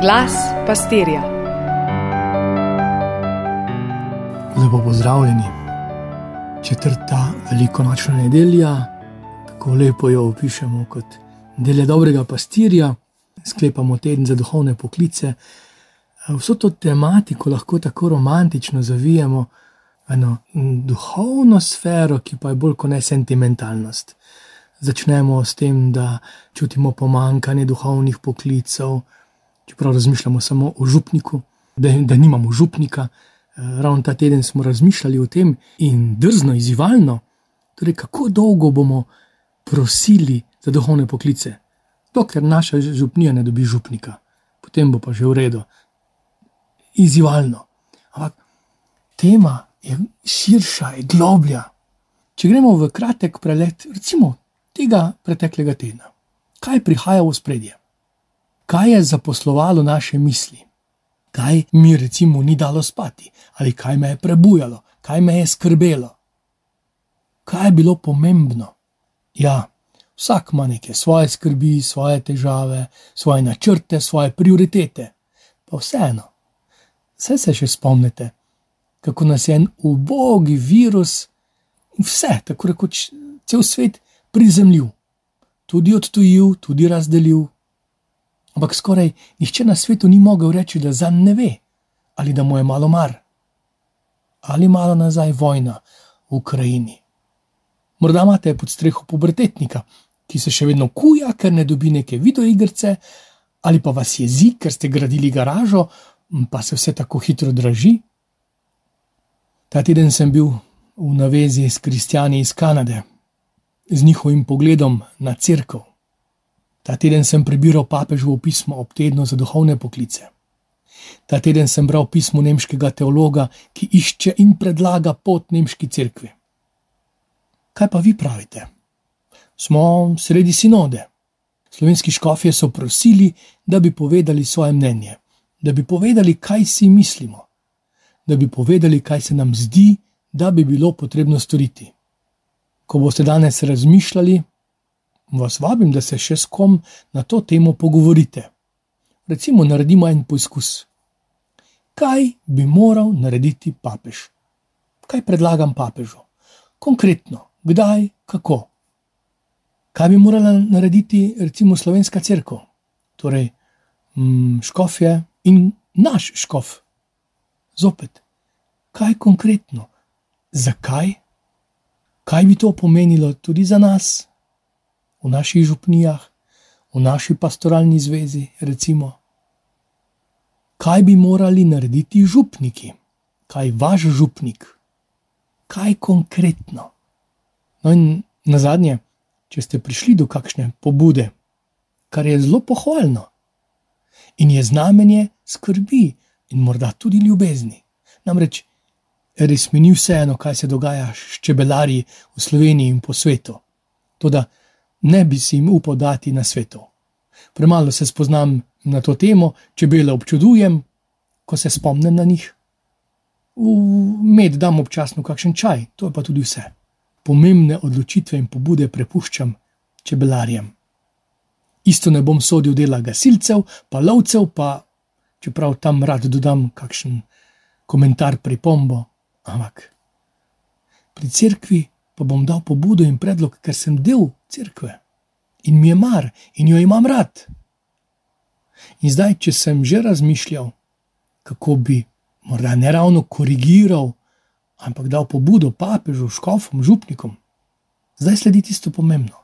Glas pastirja. Lepo pozdravljeni. Četrta velikonočna nedelja, tako lepo jo opišemo kot nedelja dobrega pastirja, sklepamo teden za duhovne poklice. Vso to tematiko lahko tako romantično zavijemo v eno duhovno sfero, ki pa je bolj kot ne sentimentalnost. Začnemo s tem, da čutimo pomankanje duhovnih poklicev, čeprav razmišljamo samo o župniku, da, da nimamo župnika. Ravno ta teden smo razmišljali o tem in drzno, izzivalno, torej kako dolgo bomo prosili za duhovne poklice, dokler naša župnija ne dobi župnika, potem bo pa že v redu. Izzivalno. Ampak tema je širša, je globlja. Če gremo v kratek prelet, recimo tega preteklega tedna, kaj prihaja v spredje, kaj je zaposlovalo naše misli, kaj mi recimo ni dalo spati, ali kaj me je prebujalo, kaj me je skrbelo, kaj je bilo pomembno. Ja, vsak ima neke svoje skrbi, svoje težave, svoje načrte, svoje prioritete, pa vseeno. Vse se še spomnite, kako nas je en ubogi virus, vse, tako rekoč, cel svet prizemljil, tudi odtujil, tudi razdelil. Ampak skoraj nihče na svetu ni mogel reči, da za ne ve, ali da mu je malo mar, ali malo nazaj vojna v Ukrajini. Morda imate pod streho pubertetnika, ki se še vedno kuja, ker ne dobi neke videoigrice, ali pa vas jezi, ker ste gradili garažo, pa se vse tako hitro draži. Ta teden sem bil v navezi s kristijani iz Kanade, z njihovim pogledom na crkvo. Ta teden sem prebiral papežovo pismo ob tednu za duhovne poklice. Ta teden sem bral pismo nemškega teologa, ki išče in predlaga pot nemški cerkvi. Kaj pa vi pravite? Smo sredi sinode. Slovenski škofje so prosili, da bi povedali svoje mnenje, da bi povedali, kaj si mislimo, da bi povedali, kaj se nam zdi, da bi bilo potrebno storiti ko boste danes razmišljali, vas vabim, da se še s kom na to temo pogovorite. Recimo, naredimo en poskus. Kaj bi moral narediti papež? Kaj predlagam papežu? Konkretno, kdaj, kako? Kaj bi morala narediti, recimo, slovenska crkva, torej mm, škofje in naš škof? Zopet, kaj konkretno, zakaj? kaj bi to pomenilo tudi za nas, v naših župnijah, v naši pastoralni zvezi, recimo. Kaj bi morali narediti župniki, kaj vaš župnik, kaj konkretno. No, in na zadnje, če ste prišli do kakšne pobude, kar je zelo pohvalno in je znamenje skrbi in morda tudi ljubezni. Namreč res mi ni vseeno, kaj se dogaja s čebelarji v Sloveniji in po svetu. Toda ne bi si jim upal dati na svetu. Premalo se spoznam na to temo, čebele občudujem, ko se spomnim na njih. V med dam občasno kakšen čaj, to je pa tudi vse. Pomembne odločitve in pobude prepuščam čebelarjem. Isto ne bom sodil dela gasilcev, pa lovcev, pa čeprav tam rad dodam kakšen komentar, pripombo, Ampak pri cerkvi pa bom dal pobudo in predlog, ker sem del cerkve in mi je mar in jo imam rad. In zdaj, če sem že razmišljal, kako bi morda ne ravno korigiral, ampak dal pobudo papežu, škofom, župnikom, zdaj sledi tisto pomembno.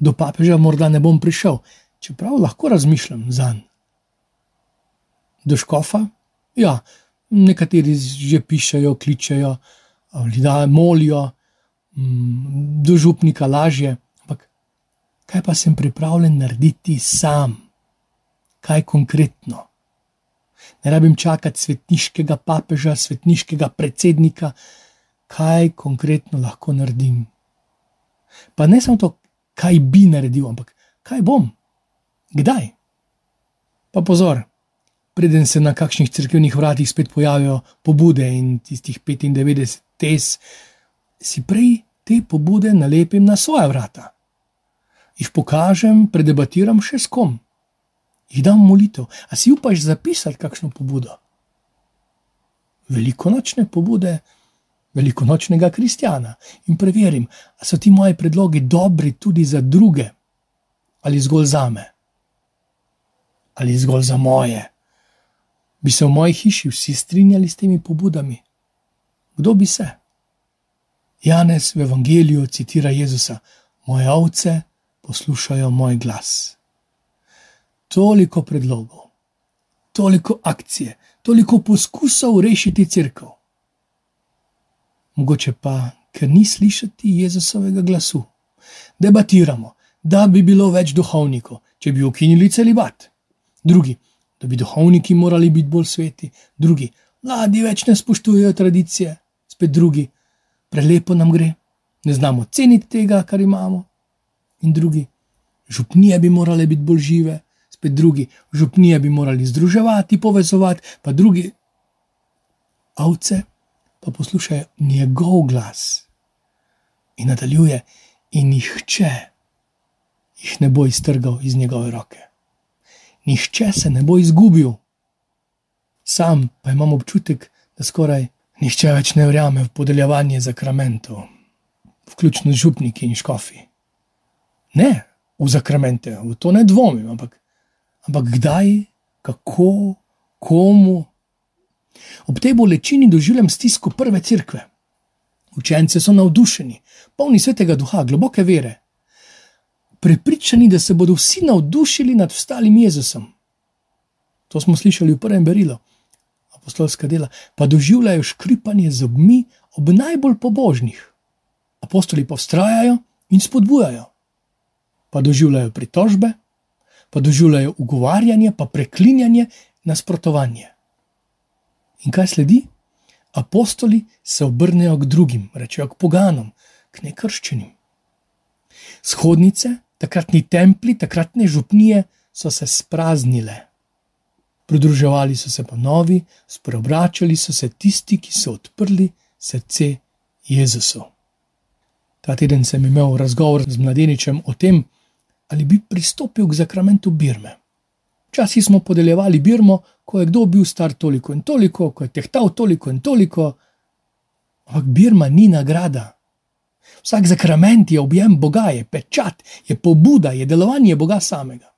Do papeža morda ne bom prišel, čeprav lahko razmišljam za njim. Do škofa, ja, nekateri že pišajo, kličejo, ali da molijo, do župnika lažje. Ampak kaj pa sem pripravljen narediti sam, kaj konkretno? Ne rabim čakati svetniškega papeža, svetniškega predsednika, kaj konkretno lahko naredim. Pa ne samo to, kaj bi naredil, ampak kaj bom, kdaj. Pa pozor preden se na kakšnih crkvenih vratih spet pojavijo pobude in tistih 95 tes, si prej te pobude nalepim na svoje vrata. Jih pokažem, predebatiram še s kom. jih dam molitev, a si upaš zapisati kakšno pobudo. Velikonočne pobude, velikonočnega kristjana in preverim, ali so ti moji predlogi dobri tudi za druge, ali zgolj za me, ali zgolj za moje. Bi se v moji hiši vsi strinjali s temi pobudami? Kdo bi se? Janez v Evangeliju citira Jezusa: Moje ovce poslušajo moj glas. Toliko predlogov, toliko akcije, toliko poskusov rešiti crkvo. Mogoče pa, ker ni slišati Jezusovega glasu. Debatiramo, da bi bilo več duhovnikov, če bi ukinili celibat. Drugi, da bi duhovniki morali biti bolj sveti, drugi, mladi več ne spoštujejo tradicije, spet drugi, prelepo nam gre, ne znamo ceniti tega, kar imamo. In drugi, župnije bi morale biti bolj žive, spet drugi, župnije bi morali združevati, povezovati, pa drugi, avce pa poslušajo njegov glas. In nadaljuje, in nihče jih ne bo iztrgal iz njegove roke. Nihče se ne bo izgubil. Sam pa imam občutek, da skoraj Nihče več ne verjame v podeljevanje zakramentov, vključno z župniki in škofi. Ne, v zakramente, v to ne dvomim, ampak, ampak kdaj, kako, komu. Ob tej bolečini doživljam stisko prve cerkve. Učenci so navdušeni, polni svetega duha, globoke vere. Prepričani, da se bodo vsi navdušili nad ostalim Jezusom. To smo slišali v prvem berilu apostolska dela, pa doživljajo škripanje z obmi ob najbolj pobožnih. Apostoli pa vztrajajo in spodbujajo, pa doživljajo pritožbe, pa doživljajo ugovarjanje, pa preklinjanje, nasprotovanje. In kaj sledi? Apostoli se obrnejo k drugim, rečejo k poganom, k nekrščenim. Shodnice, takratni templi, takratne župnije so se spraznile. Pridruževali so se pa novi, spreobračali so se tisti, ki so odprli srce Jezusu. Ta teden sem imel razgovor z mladeničem o tem, ali bi pristopil k zakramentu Birme. Včasih smo podeljevali Birmo, ko je kdo bil star toliko in toliko, ko je tehtal toliko in toliko, ampak Birma ni nagrada. Vsak zakrament je objem Boga, je pečat, je pobuda, je delovanje Boga samega.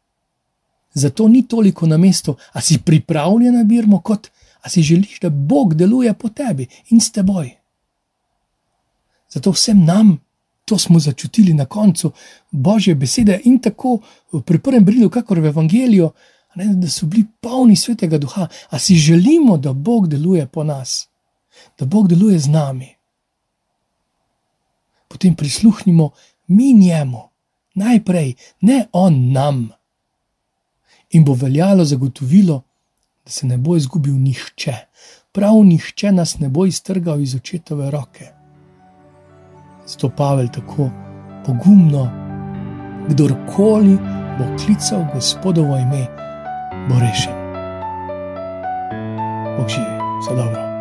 Zato ni toliko na mestu, a si pripravljen na birmo, kot a si želiš, da Bog deluje po tebi in s teboj. Zato vsem nam, to smo začutili na koncu Božje besede in tako pri prvem brilu, kakor v Evangeliju, ne, da so bili polni svetega duha, a si želimo, da Bog deluje po nas, da Bog deluje z nami. Potem prisluhnimo mi njemu, najprej, ne on nam in bo veljalo zagotovilo, da se ne bo izgubil nihče, prav nihče nas ne bo iztrgal iz očetove roke. Zato Pavel tako pogumno, kdorkoli bo klical Gospodovo ime, bo rešen. Bog živi, vse dobro.